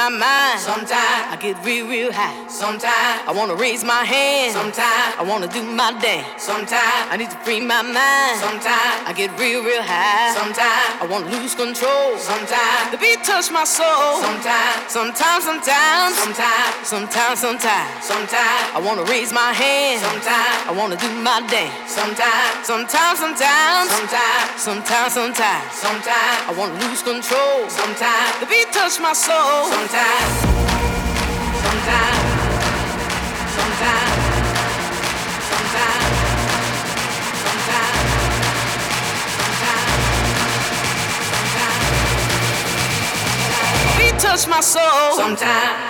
my mind. Sometimes I get real, real high. Sometimes I wanna raise my hand. Sometimes I wanna do my dance. Sometimes I need to free my mind. Sometimes I get real, real high. Sometimes I wanna lose control. Sometimes the beat touch my soul. Sometimes, sometimes, sometimes, sometimes, sometimes, sometimes, sometimes I wanna raise my hand. Sometimes I wanna do my dance. Sometimes, sometimes, sometimes, sometimes, sometimes, sometimes, sometimes I wanna lose control. Sometimes the beat touch my soul. Sometimes, sometimes, my soul. Sometimes.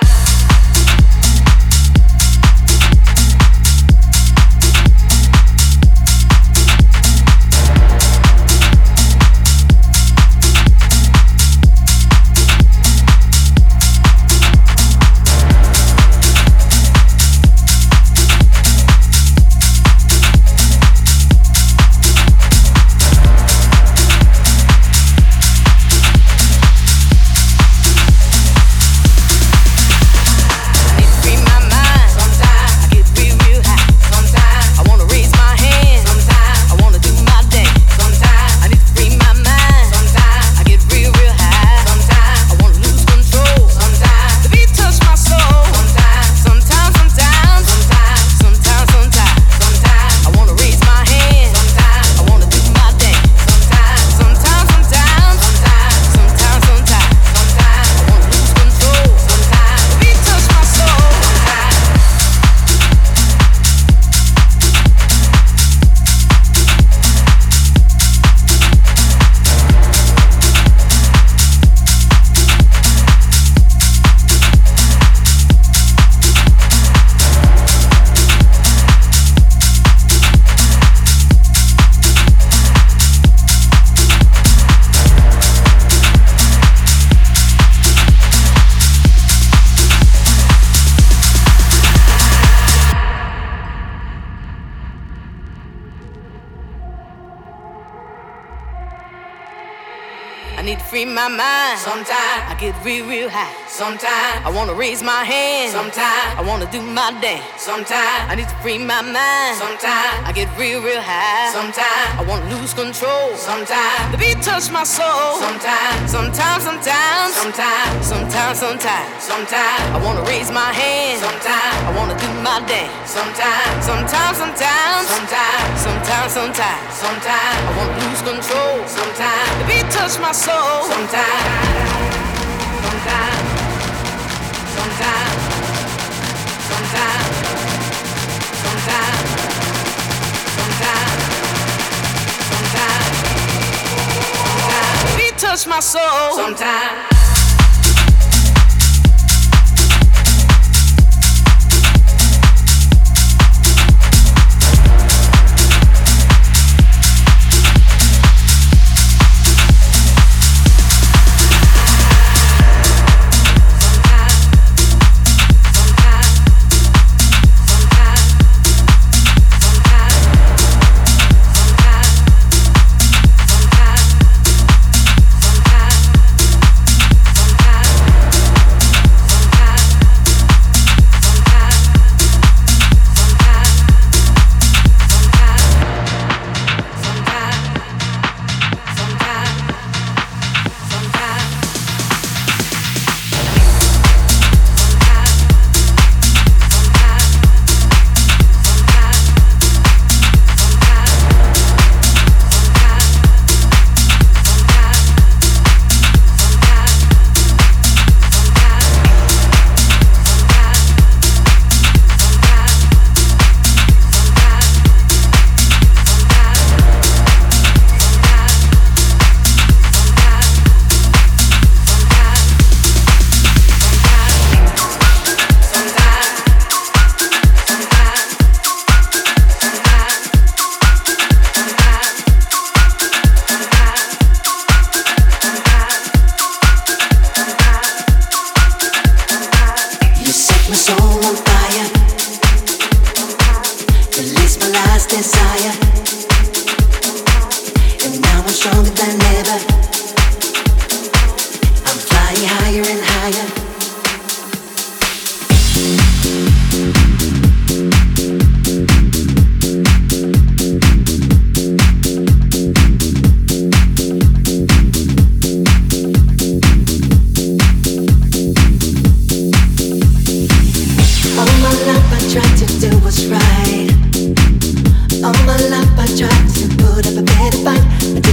Sometimes I get real, real high. Sometimes I wanna raise my hand. Sometimes I wanna do my dance. Sometimes I need to free my mind. Sometimes I get real, real high. Sometimes I wanna lose control. Sometimes the beat touch my soul. Sometimes, sometimes, sometimes, sometimes, sometimes, sometimes, sometimes I wanna raise my hand. Sometimes I wanna do my dance. Sometimes, sometimes, sometimes, sometimes, sometimes, sometimes, sometimes I wanna lose control. Sometimes the beat touch my soul. Sometimes touch my soul. Sometimes.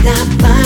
not fine.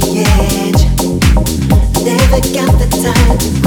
the edge. Never got the time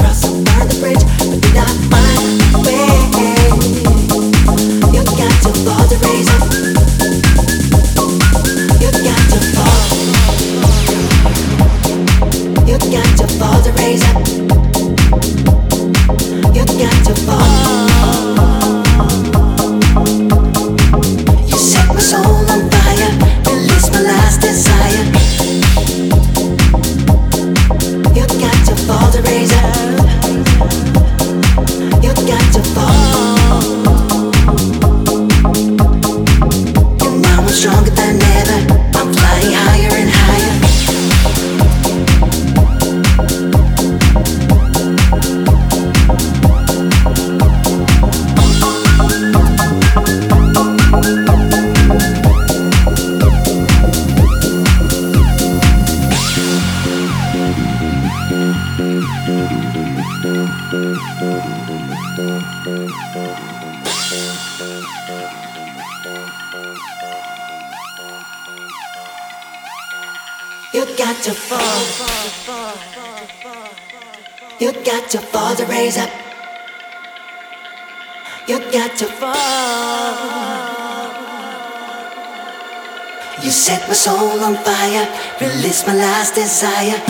Messiah.